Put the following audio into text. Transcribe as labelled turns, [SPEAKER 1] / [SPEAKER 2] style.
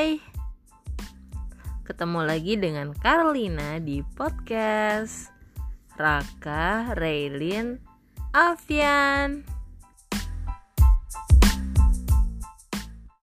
[SPEAKER 1] bye. Ketemu lagi dengan Carlina di podcast Raka Raylin Afian.